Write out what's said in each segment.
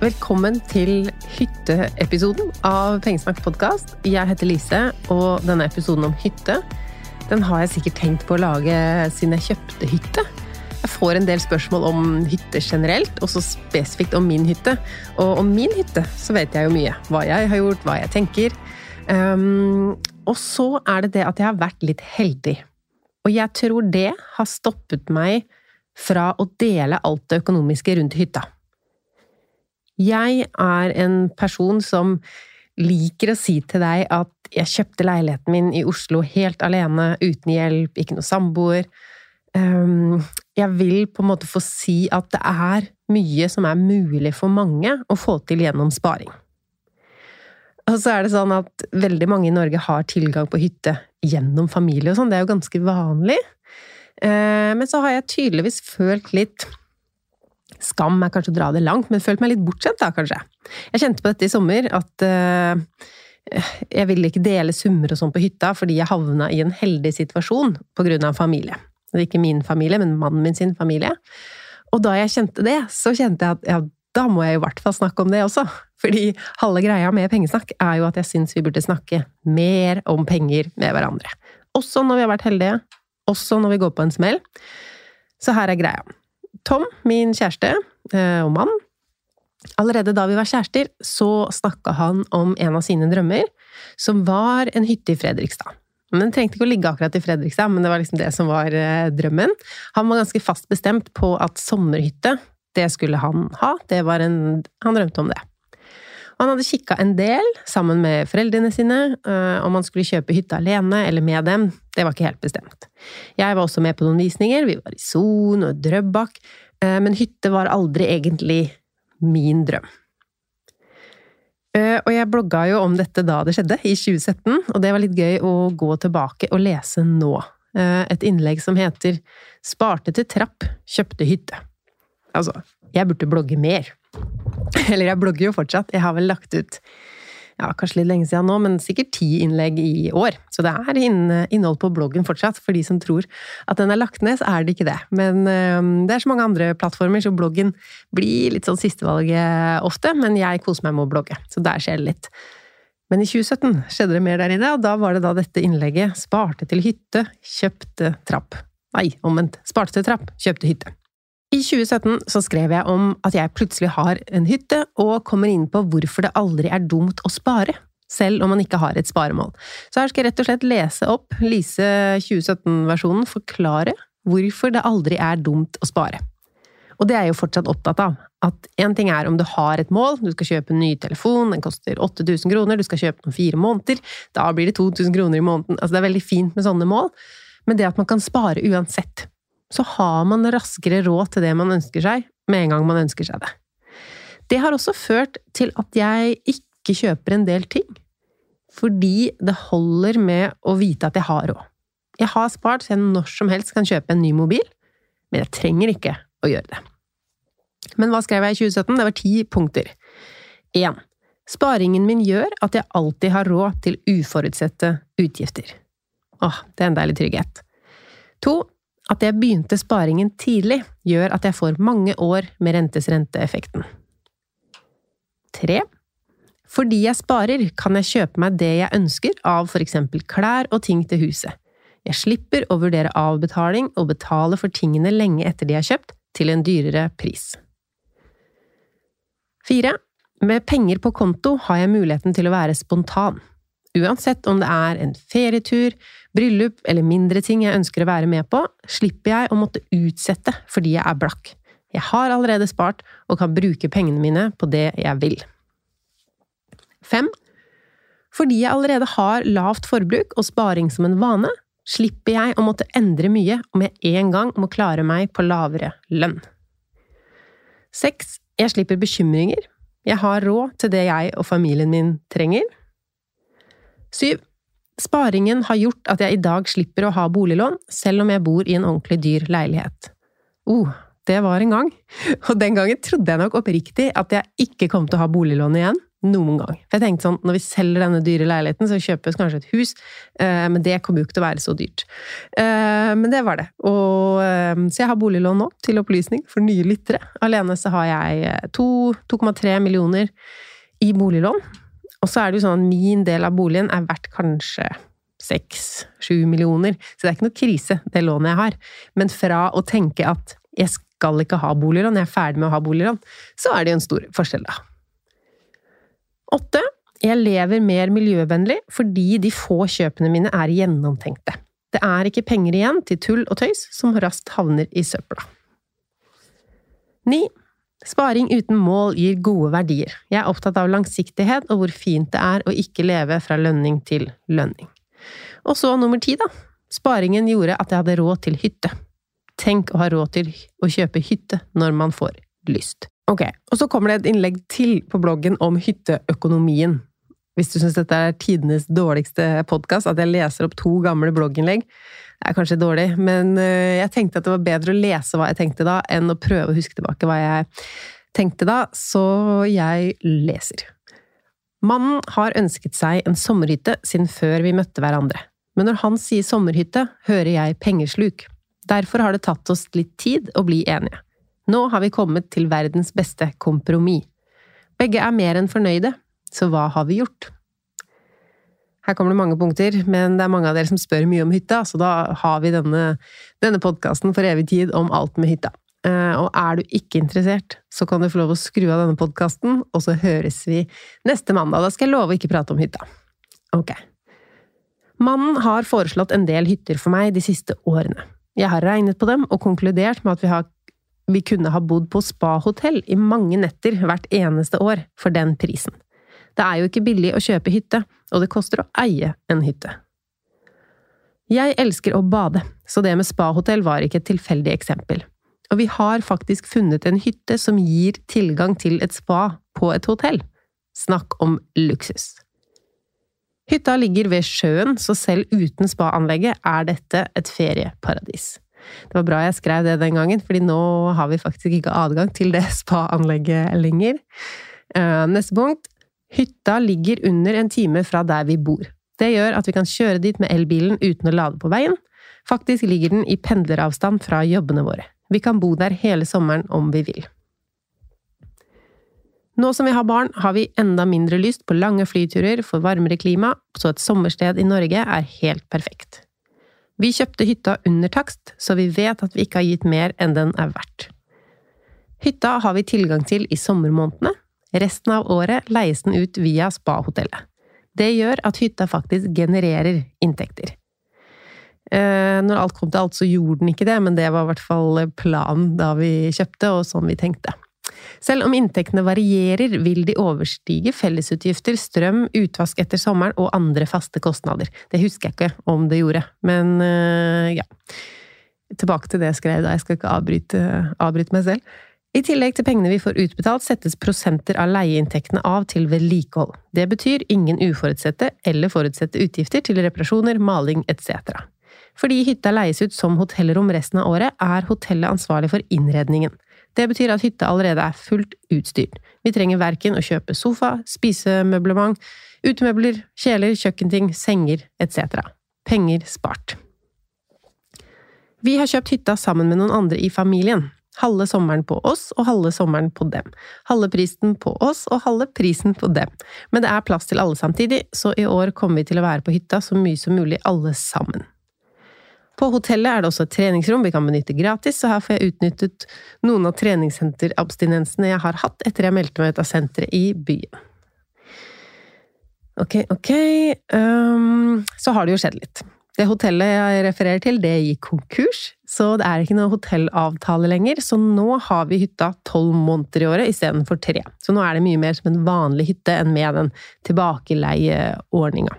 Velkommen til hytteepisoden av Pengesnakk podkast. Jeg heter Lise, og denne episoden om hytte den har jeg sikkert tenkt på å lage siden jeg kjøpte hytte. Jeg får en del spørsmål om hytte generelt, og så spesifikt om min hytte. Og om min hytte så vet jeg jo mye. Hva jeg har gjort, hva jeg tenker. Um, og så er det det at jeg har vært litt heldig. Og jeg tror det har stoppet meg fra å dele alt det økonomiske rundt hytta. Jeg er en person som liker å si til deg at jeg kjøpte leiligheten min i Oslo helt alene, uten hjelp, ikke noe samboer. Um, Jeg vil på en måte få si at det er mye som er mulig for mange å få til gjennom sparing. Og så er det sånn at veldig mange i Norge har tilgang på hytte gjennom familie og sånn, det er jo ganske vanlig. Eh, Men så har jeg tydeligvis følt litt Skam er kanskje å dra det langt, men følt meg litt bortskjemt, da, kanskje. Jeg kjente på dette i sommer, at uh, jeg ville ikke dele summer og sånn på hytta, fordi jeg havna i en heldig situasjon på grunn av familie. Det er ikke min familie, men mannen min sin familie. Og da jeg kjente det, så kjente jeg at ja, da må jeg i hvert fall snakke om det også. Fordi halve greia med pengesnakk er jo at jeg syns vi burde snakke mer om penger med hverandre. Også når vi har vært heldige. Også når vi går på en smell. Så her er greia. Tom, min kjæreste eh, og mann, allerede da vi var kjærester, så snakka han om en av sine drømmer, som var en hytte i Fredrikstad. Den trengte ikke å ligge akkurat i Fredrikstad, men det var liksom det som var eh, drømmen. Han var ganske fast bestemt på at sommerhytte, det skulle han ha. Det var en, han drømte om det. Han hadde kikka en del, sammen med foreldrene sine, eh, om han skulle kjøpe hytta alene eller med dem. Det var ikke helt bestemt. Jeg var også med på noen visninger, vi var i Son og Drøbak, eh, men hytte var aldri egentlig min drøm. Eh, Og jeg blogga jo om dette da det skjedde, i 2017, og det var litt gøy å gå tilbake og lese nå. Et innlegg som heter 'Sparte til trapp, kjøpte hytte'. Altså, jeg burde blogge mer. Eller jeg blogger jo fortsatt, jeg har vel lagt ut ja, kanskje litt lenge siden nå, men sikkert ti innlegg i år. Så det er innhold på bloggen fortsatt. For de som tror at den er lagt ned, så er det ikke det. Men det er så mange andre plattformer, så bloggen blir litt sånn sistevalget ofte. Men jeg koser meg med å blogge, så der skjer det litt. Men i 2017 skjedde det mer der inne, og da var det da dette innlegget 'Sparte til hytte, kjøpte trapp'. Nei, omvendt. Sparte til trapp, kjøpte hytte. I 2017 så skrev jeg om at jeg plutselig har en hytte, og kommer inn på hvorfor det aldri er dumt å spare. selv om man ikke har et sparemål. Så her skal jeg rett og slett lese opp Lise 2017-versjonen, forklare hvorfor det aldri er dumt å spare. Og det er jeg jo fortsatt opptatt av. At én ting er om du har et mål, du skal kjøpe en ny telefon, den koster 8000 kroner, du skal kjøpe den om fire måneder, da blir det 2000 kroner i måneden. Altså det er veldig fint med sånne mål, men det at man kan spare uansett, så har man raskere råd til det man ønsker seg, med en gang man ønsker seg det. Det har også ført til at jeg ikke kjøper en del ting. Fordi det holder med å vite at jeg har råd. Jeg har spart så jeg når som helst kan kjøpe en ny mobil, men jeg trenger ikke å gjøre det. Men hva skrev jeg i 2017? Det var ti punkter. 1. Sparingen min gjør at jeg alltid har råd til uforutsette utgifter. Åh, det er en deilig trygghet. 2. At jeg begynte sparingen tidlig, gjør at jeg får mange år med rentes renteeffekten. 3. Fordi jeg sparer, kan jeg kjøpe meg det jeg ønsker av for eksempel klær og ting til huset. Jeg slipper å vurdere avbetaling og betale for tingene lenge etter de er kjøpt, til en dyrere pris. 4. Med penger på konto har jeg muligheten til å være spontan. Uansett om det er en ferietur, bryllup eller mindre ting jeg ønsker å være med på, slipper jeg å måtte utsette fordi jeg er blakk. Jeg har allerede spart og kan bruke pengene mine på det jeg vil. 5. Fordi jeg allerede har lavt forbruk og sparing som en vane, slipper jeg å måtte endre mye om jeg en gang må klare meg på lavere lønn. 6. Jeg slipper bekymringer. Jeg har råd til det jeg og familien min trenger. 7. Sparingen har gjort at jeg i dag slipper å ha boliglån, selv om jeg bor i en ordentlig dyr leilighet. Oh, det var en gang. Og den gangen trodde jeg nok oppriktig at jeg ikke kom til å ha boliglån igjen. Noen gang. For jeg tenkte sånn, når vi selger denne dyre leiligheten, så kjøpes kanskje et hus, eh, men det kommer jo ikke til å være så dyrt. Eh, men det var det. Og, eh, så jeg har boliglån nå, til opplysning, for nye lyttere. Alene så har jeg 2,3 millioner i boliglån. Og så er det jo sånn at min del av boligen er verdt kanskje seks-sju millioner. Så det er ikke noe krise, det lånet jeg har. Men fra å tenke at jeg skal ikke ha boliglån, jeg er ferdig med å ha boliglån, så er det jo en stor forskjell, da. Åtte. Jeg lever mer miljøvennlig fordi de få kjøpene mine er gjennomtenkte. Det er ikke penger igjen til tull og tøys som raskt havner i søpla. Ni. Sparing uten mål gir gode verdier. Jeg er opptatt av langsiktighet og hvor fint det er å ikke leve fra lønning til lønning. Og så nummer ti, da. Sparingen gjorde at jeg hadde råd til hytte. Tenk å ha råd til å kjøpe hytte når man får lyst. Ok, og så kommer det et innlegg til på bloggen om hytteøkonomien. Hvis du syns dette er tidenes dårligste podkast, at jeg leser opp to gamle blogginnlegg, er kanskje dårlig, men eh, jeg tenkte at det var bedre å lese hva jeg tenkte da, enn å prøve å huske tilbake hva jeg tenkte da, så jeg leser. Mannen har ønsket seg en sommerhytte siden før vi møtte hverandre, men når han sier sommerhytte, hører jeg pengesluk. Derfor har det tatt oss litt tid å bli enige. Nå har vi kommet til verdens beste kompromiss. Begge er mer enn fornøyde, så hva har vi gjort? Her kommer det mange punkter, men det er mange av dere som spør mye om hytta, så da har vi denne, denne podkasten for evig tid om alt med hytta. Eh, og er du ikke interessert, så kan du få lov å skru av denne podkasten, og så høres vi neste mandag. Da skal jeg love å ikke prate om hytta. Ok. Mannen har foreslått en del hytter for meg de siste årene. Jeg har regnet på dem og konkludert med at vi har vi kunne ha bodd på spahotell i mange netter hvert eneste år for den prisen. Det er jo ikke billig å kjøpe hytte, og det koster å eie en hytte. Jeg elsker å bade, så det med spahotell var ikke et tilfeldig eksempel. Og vi har faktisk funnet en hytte som gir tilgang til et spa på et hotell. Snakk om luksus. Hytta ligger ved sjøen, så selv uten spaanlegget er dette et ferieparadis. Det var bra jeg skrev det den gangen, fordi nå har vi faktisk ikke adgang til det spa-anlegget lenger. Eh, neste punkt. Hytta ligger under en time fra der vi bor. Det gjør at vi kan kjøre dit med elbilen uten å lade på veien. Faktisk ligger den i pendleravstand fra jobbene våre. Vi kan bo der hele sommeren om vi vil. Nå som vi har barn, har vi enda mindre lyst på lange flyturer for varmere klima, så et sommersted i Norge er helt perfekt. Vi kjøpte hytta under takst, så vi vet at vi ikke har gitt mer enn den er verdt. Hytta har vi tilgang til i sommermånedene. Resten av året leies den ut via spahotellet. Det gjør at hytta faktisk genererer inntekter. Eh, når alt kom til alt, så gjorde den ikke det, men det var i hvert fall planen da vi kjøpte, og sånn vi tenkte. Selv om inntektene varierer, vil de overstige fellesutgifter, strøm, utvask etter sommeren og andre faste kostnader. Det husker jeg ikke om det gjorde, men eh, ja. Tilbake til det jeg skrev da, jeg skal ikke avbryte, avbryte meg selv. I tillegg til pengene vi får utbetalt, settes prosenter av leieinntektene av til vedlikehold. Det betyr ingen uforutsette eller forutsette utgifter til reparasjoner, maling etc. Fordi hytta leies ut som hotellrom resten av året, er hotellet ansvarlig for innredningen. Det betyr at hytta allerede er fullt utstyrt. Vi trenger verken å kjøpe sofa, spisemøblement, utemøbler, kjeler, kjøkkenting, senger etc. Penger spart. Vi har kjøpt hytta sammen med noen andre i familien. Halve sommeren på oss og halve sommeren på dem. Halve prisen på oss og halve prisen på dem. Men det er plass til alle samtidig, så i år kommer vi til å være på hytta så mye som mulig alle sammen. På hotellet er det også et treningsrom vi kan benytte gratis, så her får jeg utnyttet noen av treningssenterabstinensene jeg har hatt etter jeg meldte meg ut av senteret i byen. Ok, ok… Um, så har det jo skjedd litt. Det hotellet jeg refererer til, det gikk konkurs, så det er ikke noe hotellavtale lenger. Så nå har vi hytta tolv måneder i året istedenfor tre. Så nå er det mye mer som en vanlig hytte enn med den tilbakeleieordninga.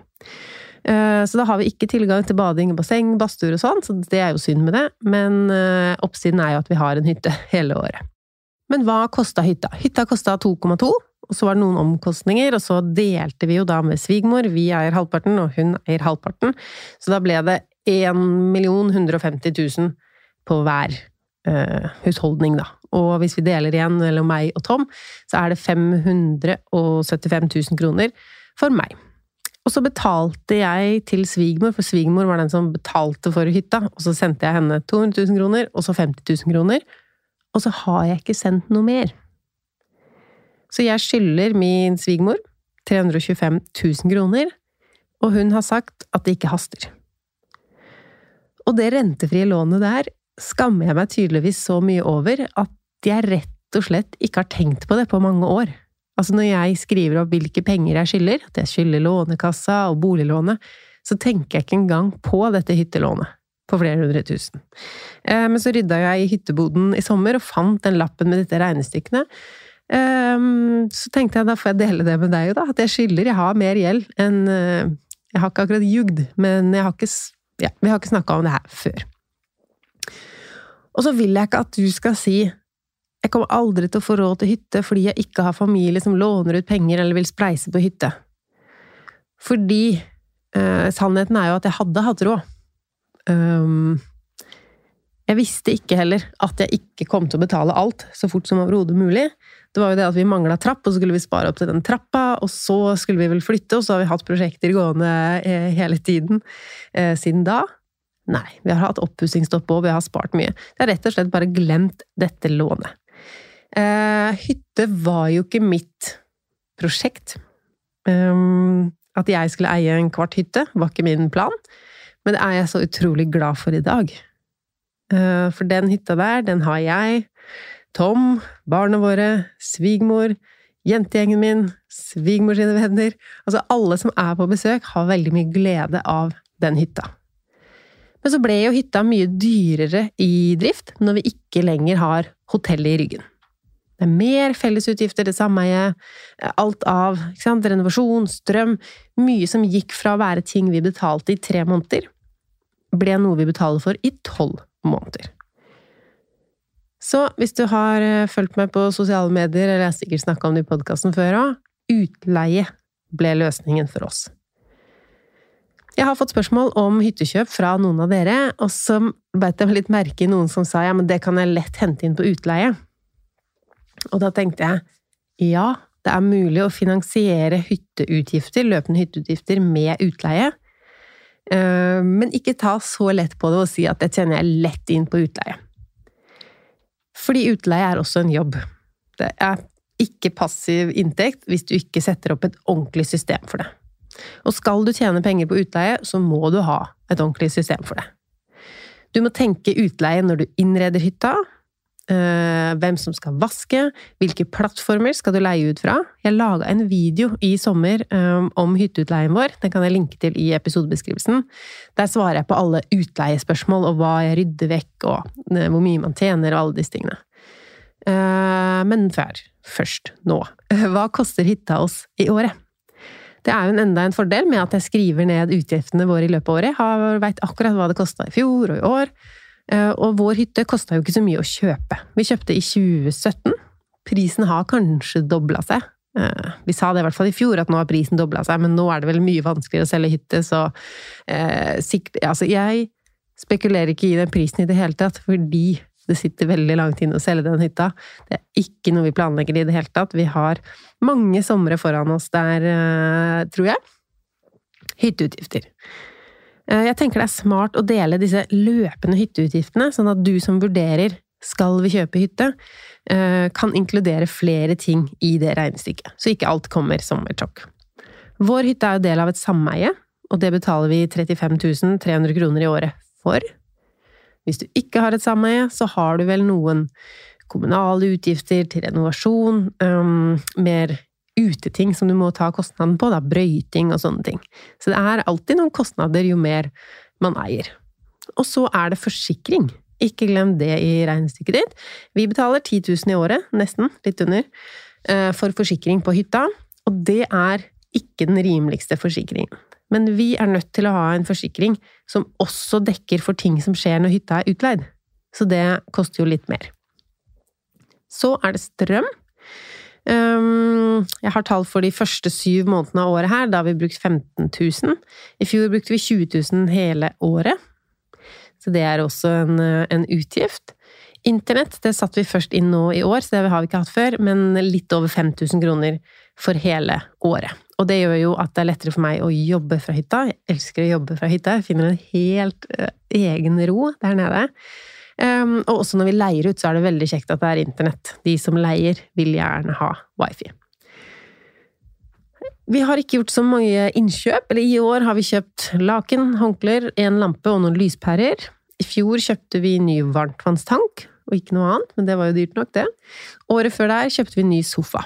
Eh, så da har vi ikke tilgang til bading, basseng, badstuer og sånn, så det er jo synd med det. Men eh, oppsiden er jo at vi har en hytte hele året. Men hva kosta hytta? Hytta kosta 2,2, og så var det noen omkostninger, og så delte vi jo da med svigermor. Vi eier halvparten, og hun eier halvparten. Så da ble det 1 150 000 på hver uh, husholdning, da. Og hvis vi deler igjen mellom meg og Tom, så er det 575 000 kroner for meg. Og så betalte jeg til svigermor, for svigermor var den som betalte for hytta. Og så sendte jeg henne 200 000 kroner, og så 50 000 kroner. Og så har jeg ikke sendt noe mer. Så jeg skylder min svigermor 325 000 kroner, og hun har sagt at det ikke haster. Og det rentefrie lånet der skammer jeg meg tydeligvis så mye over at jeg rett og slett ikke har tenkt på det på mange år. Altså når jeg skriver opp hvilke penger jeg skylder, at jeg skylder Lånekassa og boliglånet, så tenker jeg ikke engang på dette hyttelånet på flere hundre tusen. Eh, men så rydda jeg i hytteboden i sommer og fant den lappen med disse regnestykkene, Um, så tenkte jeg da får jeg dele det med deg, da. At jeg skylder. Jeg har mer gjeld enn uh, Jeg har ikke akkurat jugd, men jeg har ikke, ja, vi har ikke snakka om det her før. Og så vil jeg ikke at du skal si jeg kommer aldri til å få råd til hytte fordi jeg ikke har familie som låner ut penger eller vil spleise på hytte. Fordi eh, sannheten er jo at jeg hadde hatt råd. Um, jeg visste ikke heller at jeg ikke kom til å betale alt så fort som overhodet mulig. Det var jo det at vi mangla trapp, og så skulle vi spare opp til den trappa, og så skulle vi vel flytte, og så har vi hatt prosjekter gående eh, hele tiden eh, siden da. Nei, vi har hatt oppussingsstopp og vi har spart mye. Vi har rett og slett bare glemt dette lånet. Eh, hytte var jo ikke mitt prosjekt. Um, at jeg skulle eie en kvart hytte, var ikke min plan, men det er jeg så utrolig glad for i dag. Uh, for den hytta der, den har jeg Tom, barna våre, svigermor, jentegjengen min, svigermor venner Altså alle som er på besøk, har veldig mye glede av den hytta. Men så ble jo hytta mye dyrere i drift når vi ikke lenger har hotellet i ryggen. Det er mer fellesutgifter til sameie, alt av renovasjon, strøm Mye som gikk fra å være ting vi betalte i tre måneder, ble noe vi betaler for i tolv måneder. Så hvis du har eh, fulgt meg på sosiale medier, eller jeg har sikkert snakka om det i podkasten før òg, utleie ble løsningen for oss. Jeg har fått spørsmål om hyttekjøp fra noen av dere, og så beit jeg meg litt merke i noen som sa ja, men det kan jeg lett hente inn på utleie. Og da tenkte jeg ja, det er mulig å finansiere hytteutgifter, løpende hytteutgifter, med utleie. Eh, men ikke ta så lett på det og si at det tjener jeg lett inn på utleie. Fordi utleie er også en jobb. Det er ikke passiv inntekt hvis du ikke setter opp et ordentlig system for det. Og skal du tjene penger på utleie, så må du ha et ordentlig system for det. Du må tenke utleie når du innreder hytta, eh, hvem som skal vaske, hvilke plattformer skal du leie ut fra. Jeg laga en video i sommer eh, om hytteutleien vår, den kan jeg linke til i episodebeskrivelsen. Der svarer jeg på alle utleiespørsmål og hva jeg rydder vekk, og eh, hvor mye man tjener, og alle disse tingene. Men før, først nå, hva koster hytta oss i året? Det er jo en enda en fordel med at jeg skriver ned utgiftene våre i løpet av året. Jeg veit akkurat hva det kosta i fjor og i år. Eh, og vår hytte kosta jo ikke så mye å kjøpe. Vi kjøpte i 2017. Prisen har kanskje dobla seg. Eh, vi sa det i hvert fall i fjor, at nå har prisen dobla seg, men nå er det vel mye vanskeligere å selge hytte, så eh, sikt, Altså, jeg spekulerer ikke i den prisen i det hele tatt, fordi det sitter veldig langt inne å selge den hytta. Det er ikke noe vi planlegger i det hele tatt. Vi har mange somre foran oss der, eh, tror jeg. Hytteutgifter. Eh, jeg tenker det er smart å dele disse løpende hytteutgiftene, sånn at du som vurderer skal vi kjøpe hytte, eh, kan inkludere flere ting i det regnestykket, så ikke alt kommer som et sjokk. Vår hytte er jo del av et sameie, og det betaler vi 35 300 kroner i året for. Hvis du ikke har et sameie, så har du vel noen kommunale utgifter til renovasjon, um, mer uteting som du må ta kostnaden på, da, brøyting og sånne ting. Så det er alltid noen kostnader jo mer man eier. Og så er det forsikring. Ikke glem det i regnestykket ditt. Vi betaler 10 000 i året, nesten, litt under, eh, for forsikring på hytta, og det er ikke den rimeligste forsikringen. Men vi er nødt til å ha en forsikring som også dekker for ting som skjer når hytta er utleid. Så det koster jo litt mer. Så er det strøm. Ehm, jeg har tall for de første syv månedene av året her. Da har vi brukt 15 000. I fjor brukte vi 20 000 hele året. Så det er også en, en utgift. Internett det satte vi først inn nå i år, så det har vi ikke hatt før, men litt over 5000 kroner for hele året. Og det gjør jo at det er lettere for meg å jobbe fra hytta. Jeg elsker å jobbe fra hytta. Jeg finner en helt uh, egen ro der nede. Um, og også når vi leier ut, så er det veldig kjekt at det er internett. De som leier, vil gjerne ha wifi. Vi har ikke gjort så mange innkjøp. Eller i år har vi kjøpt laken, håndklær, en lampe og noen lyspærer. I fjor kjøpte vi ny varmtvannstank, og ikke noe annet, men det var jo dyrt nok, det. Året før der kjøpte vi ny sofa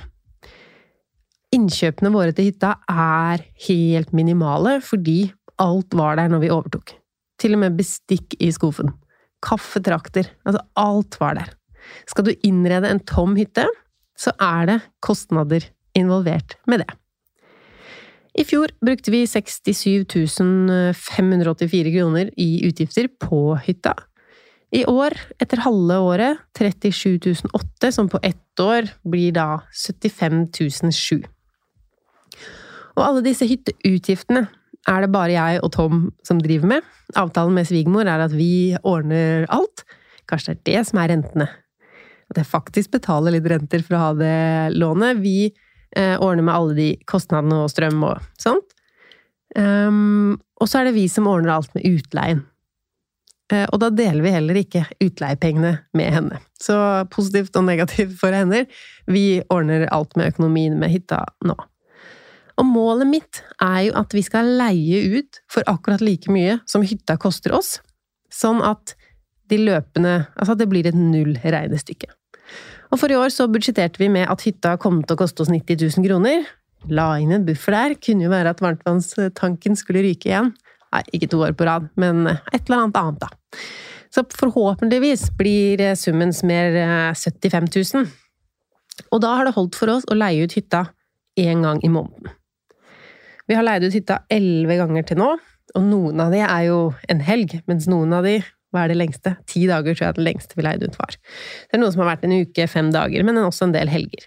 innkjøpene våre til hytta er helt minimale, fordi alt var der når vi overtok. Til og med bestikk i skuffen. Kaffetrakter. Altså, alt var der. Skal du innrede en tom hytte, så er det kostnader involvert med det. I fjor brukte vi 67 584 kroner i utgifter på hytta. I år, etter halve året, 37 008, som på ett år blir da 75 007. Og alle disse hytteutgiftene er det bare jeg og Tom som driver med. Avtalen med svigermor er at vi ordner alt. Kanskje det er det som er rentene. At jeg faktisk betaler litt renter for å ha det lånet. Vi eh, ordner med alle de kostnadene og strøm og sånt. Um, og så er det vi som ordner alt med utleien. Uh, og da deler vi heller ikke utleiepengene med henne. Så positivt og negativt for henne. Vi ordner alt med økonomien med hytta nå. Og målet mitt er jo at vi skal leie ut for akkurat like mye som hytta koster oss, sånn at de løpende Altså at det blir et null regnestykke. Og for i år så budsjetterte vi med at hytta kom til å koste oss 90 000 kroner. La inn en buffer der. Kunne jo være at varmtvannstanken skulle ryke igjen. Nei, ikke to år på rad, men et eller annet annet, da. Så forhåpentligvis blir summen mer 75 000. Og da har det holdt for oss å leie ut hytta én gang i måneden. Vi har leid ut hytta elleve ganger til nå, og noen av de er jo en helg, mens noen av de hva er det lengste? Ti dager tror jeg det lengste vi leide ut var. Det er noe som har vært en uke, fem dager, men også en del helger.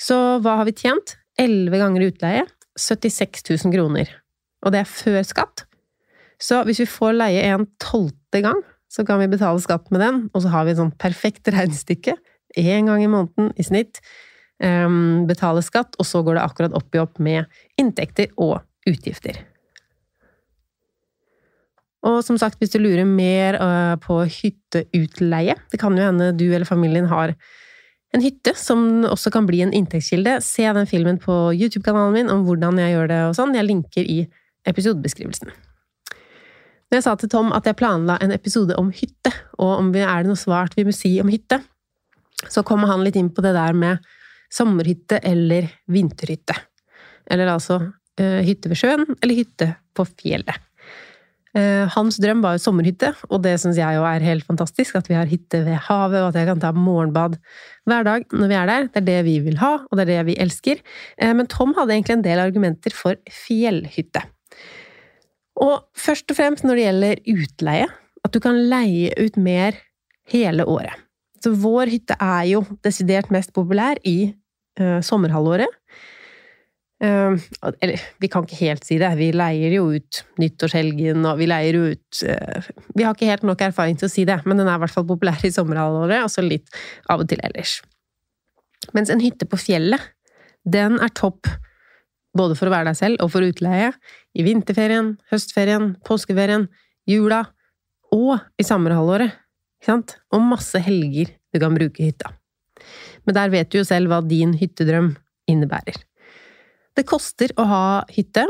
Så hva har vi tjent? Elleve ganger utleie. 76 000 kroner. Og det er før skatt. Så hvis vi får leie en tolvte gang, så kan vi betale skatt med den, og så har vi et sånt perfekt regnestykke. Én gang i måneden i snitt betale skatt, og så går det akkurat opp i opp med inntekter og utgifter. Og som sagt, hvis du lurer mer uh, på hytteutleie Det kan jo hende du eller familien har en hytte som også kan bli en inntektskilde. Se den filmen på YouTube-kanalen min om hvordan jeg gjør det og sånn. Jeg linker i episodebeskrivelsen. Når jeg sa til Tom at jeg planla en episode om hytte, og om det er noe svart vi må si om hytte, så kom han litt inn på det der med sommerhytte eller vinterhytte. Eller altså eh, hytte ved sjøen eller hytte på fjellet. Eh, hans drøm var jo sommerhytte, og det syns jeg jo er helt fantastisk. At vi har hytte ved havet, og at jeg kan ta morgenbad hver dag når vi er der. Det er det vi vil ha, og det er det vi elsker. Eh, men Tom hadde egentlig en del argumenter for fjellhytte. Og først og fremst når det gjelder utleie, at du kan leie ut mer hele året. Så vår hytte er jo desidert mest populær i uh, sommerhalvåret. Uh, eller, vi kan ikke helt si det. Vi leier jo ut nyttårshelgen, og vi leier jo ut uh, Vi har ikke helt nok erfaring til å si det, men den er i hvert fall populær i sommerhalvåret, og så litt av og til ellers. Mens en hytte på fjellet, den er topp både for å være deg selv og for utleie i vinterferien, høstferien, påskeferien, jula og i sommerhalvåret. Og masse helger du kan bruke hytta. Men der vet du jo selv hva din hyttedrøm innebærer. Det koster å ha hytte.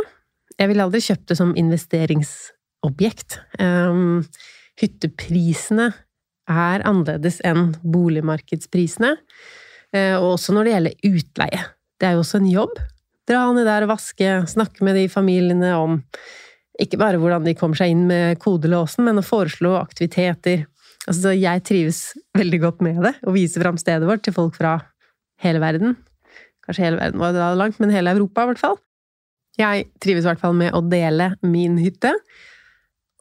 Jeg ville aldri kjøpt det som investeringsobjekt. Um, hytteprisene er annerledes enn boligmarkedsprisene. Uh, og også når det gjelder utleie. Det er jo også en jobb. Dra ned der og vaske, snakke med de familiene om ikke bare hvordan de kommer seg inn med kodelåsen, men å foreslå aktiviteter. Altså, jeg trives veldig godt med det, og viser fram stedet vårt til folk fra hele verden. Kanskje hele verden var det langt, men hele Europa, i hvert fall. Jeg trives i hvert fall med å dele min hytte.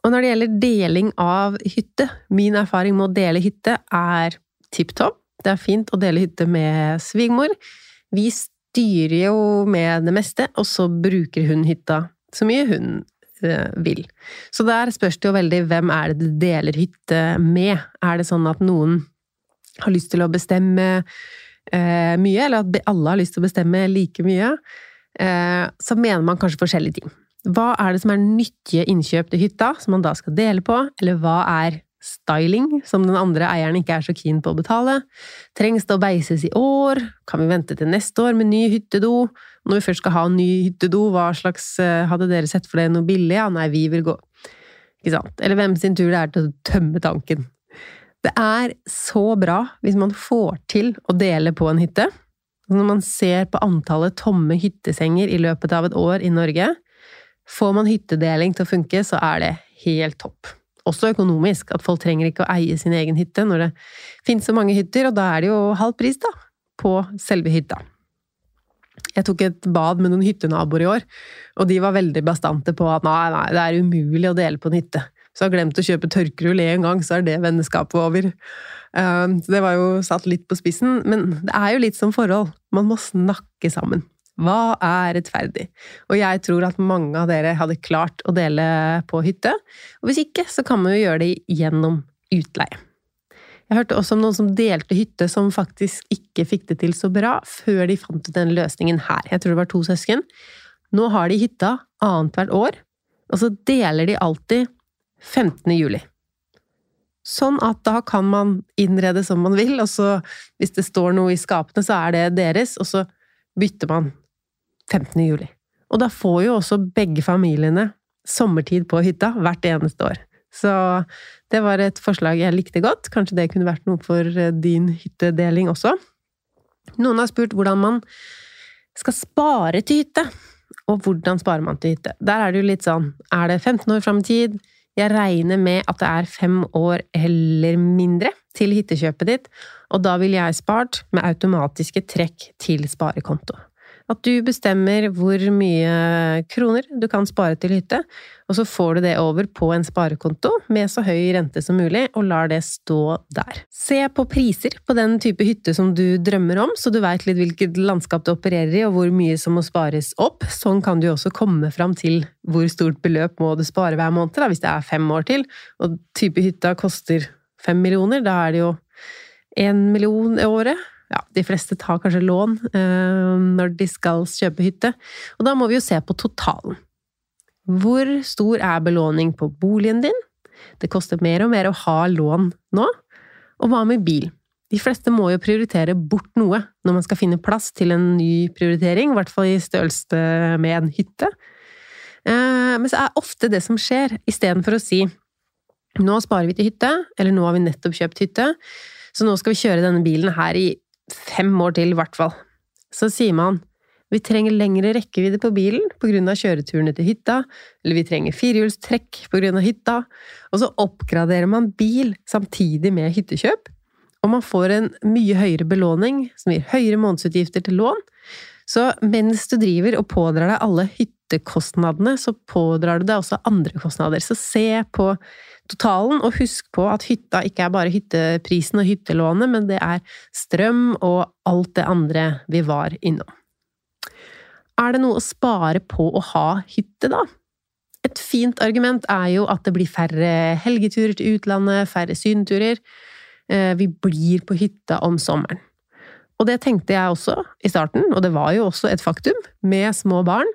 Og når det gjelder deling av hytte, min erfaring med å dele hytte er tipp topp. Det er fint å dele hytte med svigermor. Vi styrer jo med det meste, og så bruker hun hytta så mye hun vil. Så der spørs det jo veldig hvem er det du deler hytte med. Er det sånn at noen har lyst til å bestemme eh, mye, eller at alle har lyst til å bestemme like mye, eh, så mener man kanskje forskjellige ting. Hva er det som er nyttige innkjøp til hytta, som man da skal dele på, eller hva er styling, som den andre eieren ikke er så keen på å betale? Trengs det å beises i år? Kan vi vente til neste år med ny hyttedo? Når vi først skal ha ny hyttedo, hva slags eh, Hadde dere sett for dere noe billig? Ja, nei, vi vil gå. Ikke sant? Eller hvem sin tur det er til å tømme tanken. Det er så bra hvis man får til å dele på en hytte. Når man ser på antallet tomme hyttesenger i løpet av et år i Norge, får man hyttedeling til å funke, så er det helt topp. Også økonomisk, at folk trenger ikke å eie sin egen hytte når det finnes så mange hytter, og da er det jo halv pris, da, på selve hytta. Jeg tok et bad med noen hyttenaboer i år, og de var veldig bastante på at nei, nei, det er umulig å dele på en hytte. Så har glemt å kjøpe tørkerull én gang, så er det vennskapet over. Um, så det var jo satt litt på spissen, men det er jo litt som forhold. Man må snakke sammen. Hva er rettferdig? Og jeg tror at mange av dere hadde klart å dele på hytte. Og hvis ikke, så kan man jo gjøre det gjennom utleie. Jeg hørte også om noen som delte hytte som faktisk ikke fikk det til så bra før de fant ut den løsningen her. Jeg tror det var to søsken. Nå har de hytta annethvert år, og så deler de alltid 15. juli. Sånn at da kan man innrede som man vil, og så hvis det står noe i skapene, så er det deres, og så bytter man 15. juli. Og da får jo også begge familiene sommertid på hytta hvert eneste år. Så det var et forslag jeg likte godt. Kanskje det kunne vært noe for eh, din hyttedeling også. Noen har spurt hvordan man skal spare til hytte. Og hvordan sparer man til hytte? Der er det jo litt sånn Er det 15 år fram i tid? Jeg regner med at det er fem år eller mindre til hyttekjøpet ditt, og da ville jeg spart med automatiske trekk til sparekonto. At du bestemmer hvor mye kroner du kan spare til hytte, og så får du det over på en sparekonto med så høy rente som mulig, og lar det stå der. Se på priser på den type hytte som du drømmer om, så du veit litt hvilket landskap du opererer i, og hvor mye som må spares opp. Sånn kan du også komme fram til hvor stort beløp må du spare hver måned, da, hvis det er fem år til, og type hytta koster fem millioner, da er det jo én million i året ja, de fleste tar kanskje lån eh, når de skal kjøpe hytte. Og da må vi jo se på totalen. Hvor stor er belåning på boligen din? Det koster mer og mer å ha lån nå. Og hva med bil? De fleste må jo prioritere bort noe når man skal finne plass til en ny prioritering, i hvert fall i størrelse med en hytte. Eh, men så er ofte det som skjer, istedenfor å si nå sparer vi til hytte, eller nå har vi nettopp kjøpt hytte, Så nå skal vi kjøre denne bilen her i fem år til, i hvert fall. Så sier man vi trenger lengre rekkevidde på bilen pga. kjøreturene til hytta, eller vi trenger firehjulstrekk pga. hytta, og så oppgraderer man bil samtidig med hyttekjøp, og man får en mye høyere belåning som gir høyere månedsutgifter til lån. Så mens du driver og pådrar deg alle hyttekostnadene, så pådrar du deg også andre kostnader. Så se på totalen, og husk på at hytta ikke er bare hytteprisen og hyttelånet, men det er strøm og alt det andre vi var innom. Er det noe å spare på å ha hytte, da? Et fint argument er jo at det blir færre helgeturer til utlandet, færre sydenturer. Eh, vi blir på hytta om sommeren. Og det tenkte jeg også i starten, og det var jo også et faktum, med små barn.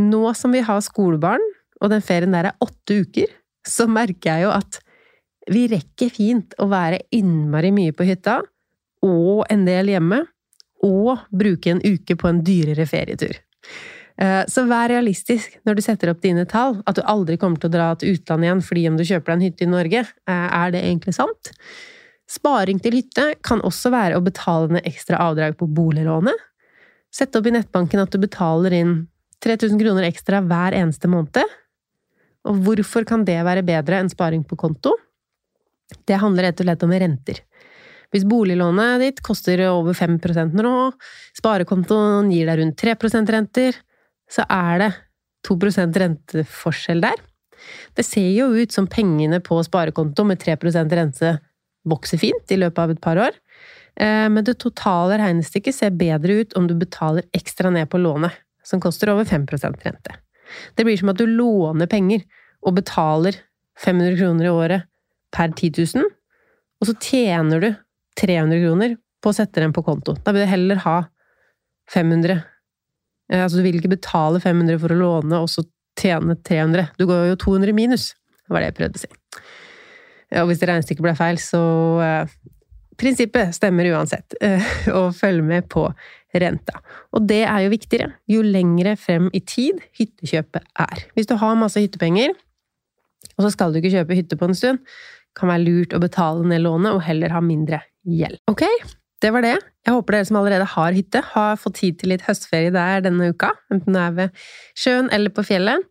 Nå som vi har skolebarn, og den ferien der er åtte uker, så merker jeg jo at vi rekker fint å være innmari mye på hytta, og en del hjemme, og bruke en uke på en dyrere ferietur. Eh, så vær realistisk når du setter opp dine tall. At du aldri kommer til å dra til utlandet igjen fordi om du kjøper deg en hytte i Norge. Eh, er det egentlig sant? Sparing til hytte kan også være å betale ned ekstra avdrag på boliglånet. Sett opp i nettbanken at du betaler inn 3000 kroner ekstra hver eneste måned. Og hvorfor kan det være bedre enn sparing på konto? Det handler rett og slett om renter. Hvis boliglånet ditt koster over 5% nå, sparekontoen gir deg rundt 3% renter, så er det 2% renteforskjell der. Det ser jo ut som pengene på sparekonto med 3% rente vokser fint i løpet av et par år, eh, men det totale regnestykket ser bedre ut om du betaler ekstra ned på lånet, som koster over 5% rente. Det blir som at du låner penger og betaler 500 kroner i året per 10 000, og så tjener du 300 kroner på å sette den på konto. Da vil du heller ha 500. Eh, altså, du vil ikke betale 500 for å låne, og så tjene 300. Du går jo 200 minus, var det jeg prøvde å si. Og hvis regnestykket ble feil, så uh, Prinsippet stemmer uansett, uh, og følg med på renta. Og det er jo viktigere jo lengre frem i tid hyttekjøpet er. Hvis du har masse hyttepenger, og så skal du ikke kjøpe hytte på en stund, kan være lurt å betale ned lånet og heller ha mindre gjeld. Ok, det var det. Jeg håper dere som allerede har hytte, har fått tid til litt høstferie der denne uka, enten det er ved sjøen eller på fjellet.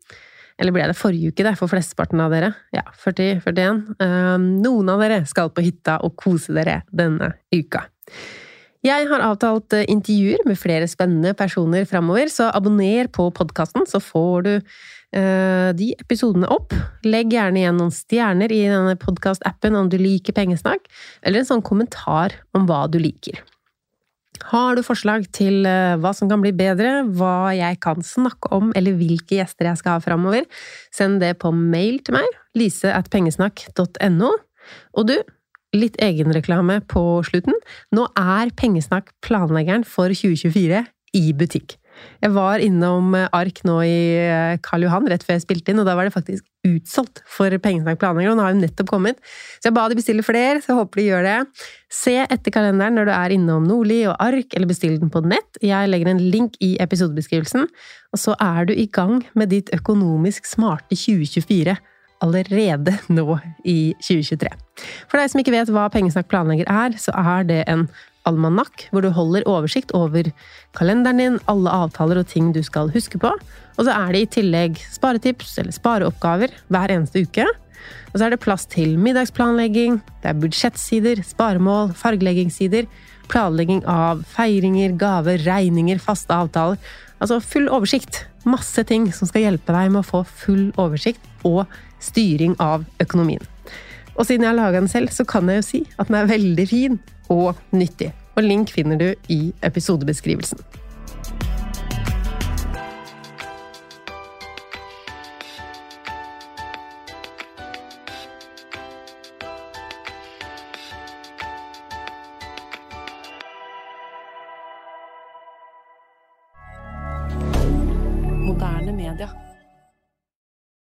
Eller ble det forrige uke, det, for flesteparten av dere? Ja, 40-41. Um, ehm, noen av dere skal på hytta og kose dere denne uka. Jeg har avtalt eh, intervjuer med flere spennende personer framover, så abonner på podkasten, så får du uh, de episodene opp. Legg gjerne igjen noen stjerner i denne podkastappen om du liker pengesnakk, eller en sånn kommentar om hva du liker. Har du forslag til uh, hva som kan bli bedre, hva jeg kan snakke om, eller hvilke gjester jeg skal ha framover, send det på mail til meg, lise.pengesnakk.no. Og du, litt egenreklame på slutten. Nå er Pengesnakk planleggeren for 2024 i butikk. Jeg var innom Ark nå i eh, Karl Johan rett før jeg spilte inn, og da var det faktisk utsolgt for Pengesnakk planlegger, og nå har hun nettopp kommet. Så jeg ba de bestille flere, så jeg håper de gjør det. Se etter kalenderen når du er innom Nordli og Ark, eller bestill den på nett. Jeg legger en link i episodebeskrivelsen, og så er du i gang med ditt økonomisk smarte 2024 allerede nå i 2023. For deg som ikke vet hva Pengesnakk planlegger er, så er det en almanakk, hvor du holder oversikt over kalenderen din, alle avtaler og ting du skal huske på. Og så er det i tillegg sparetips eller spareoppgaver hver eneste uke. Og så er det plass til middagsplanlegging, det er budsjettsider, sparemål, fargeleggingssider, planlegging av feiringer, gaver, regninger, faste avtaler. Altså full oversikt. Masse ting som skal hjelpe deg med å få full oversikt og styring av økonomien. Og siden jeg har laga den selv, så kan jeg jo si at den er veldig fin og nyttig. Og link finner du i episodebeskrivelsen.